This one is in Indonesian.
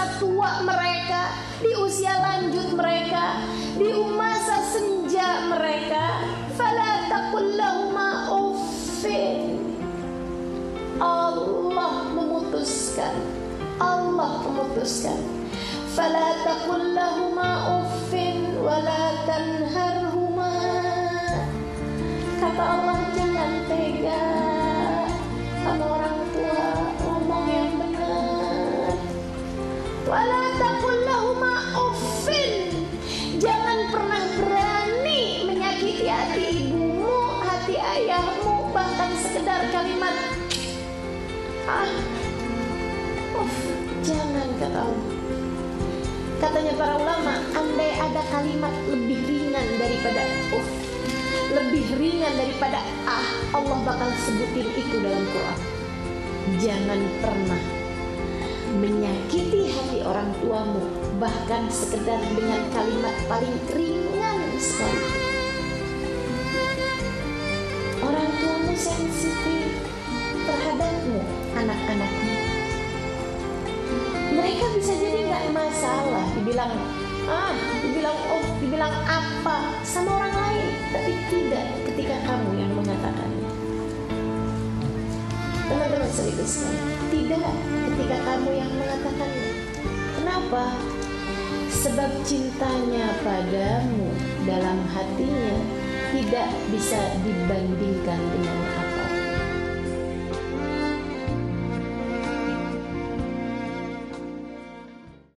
masa tua mereka, di usia lanjut mereka, di masa senja mereka. Fala taqul lahuma uffin. Allah memutuskan. Allah memutuskan. Fala taqul lahuma uffin wala tanharhuma. Kata Allah jangan Jangan pernah berani menyakiti hati ibumu, hati ayahmu, bahkan sekedar kalimat ah. Katanya para ulama, andai ada kalimat lebih ringan daripada uff, lebih ringan daripada ah, Allah bakal sebutin itu dalam Quran. Jangan pernah menyakiti hati orang tuamu, bahkan sekedar dengan kalimat paling ringan sekali. Orang tuamu sensitif terhadapmu, anak-anaknya. Mereka bisa jadi nggak masalah dibilang ah, dibilang oh, dibilang apa sama orang lain, tapi tidak ketika kamu yang mengatakannya. Teman-teman serius sekali, Kenapa? Sebab cintanya padamu dalam hatinya tidak bisa dibandingkan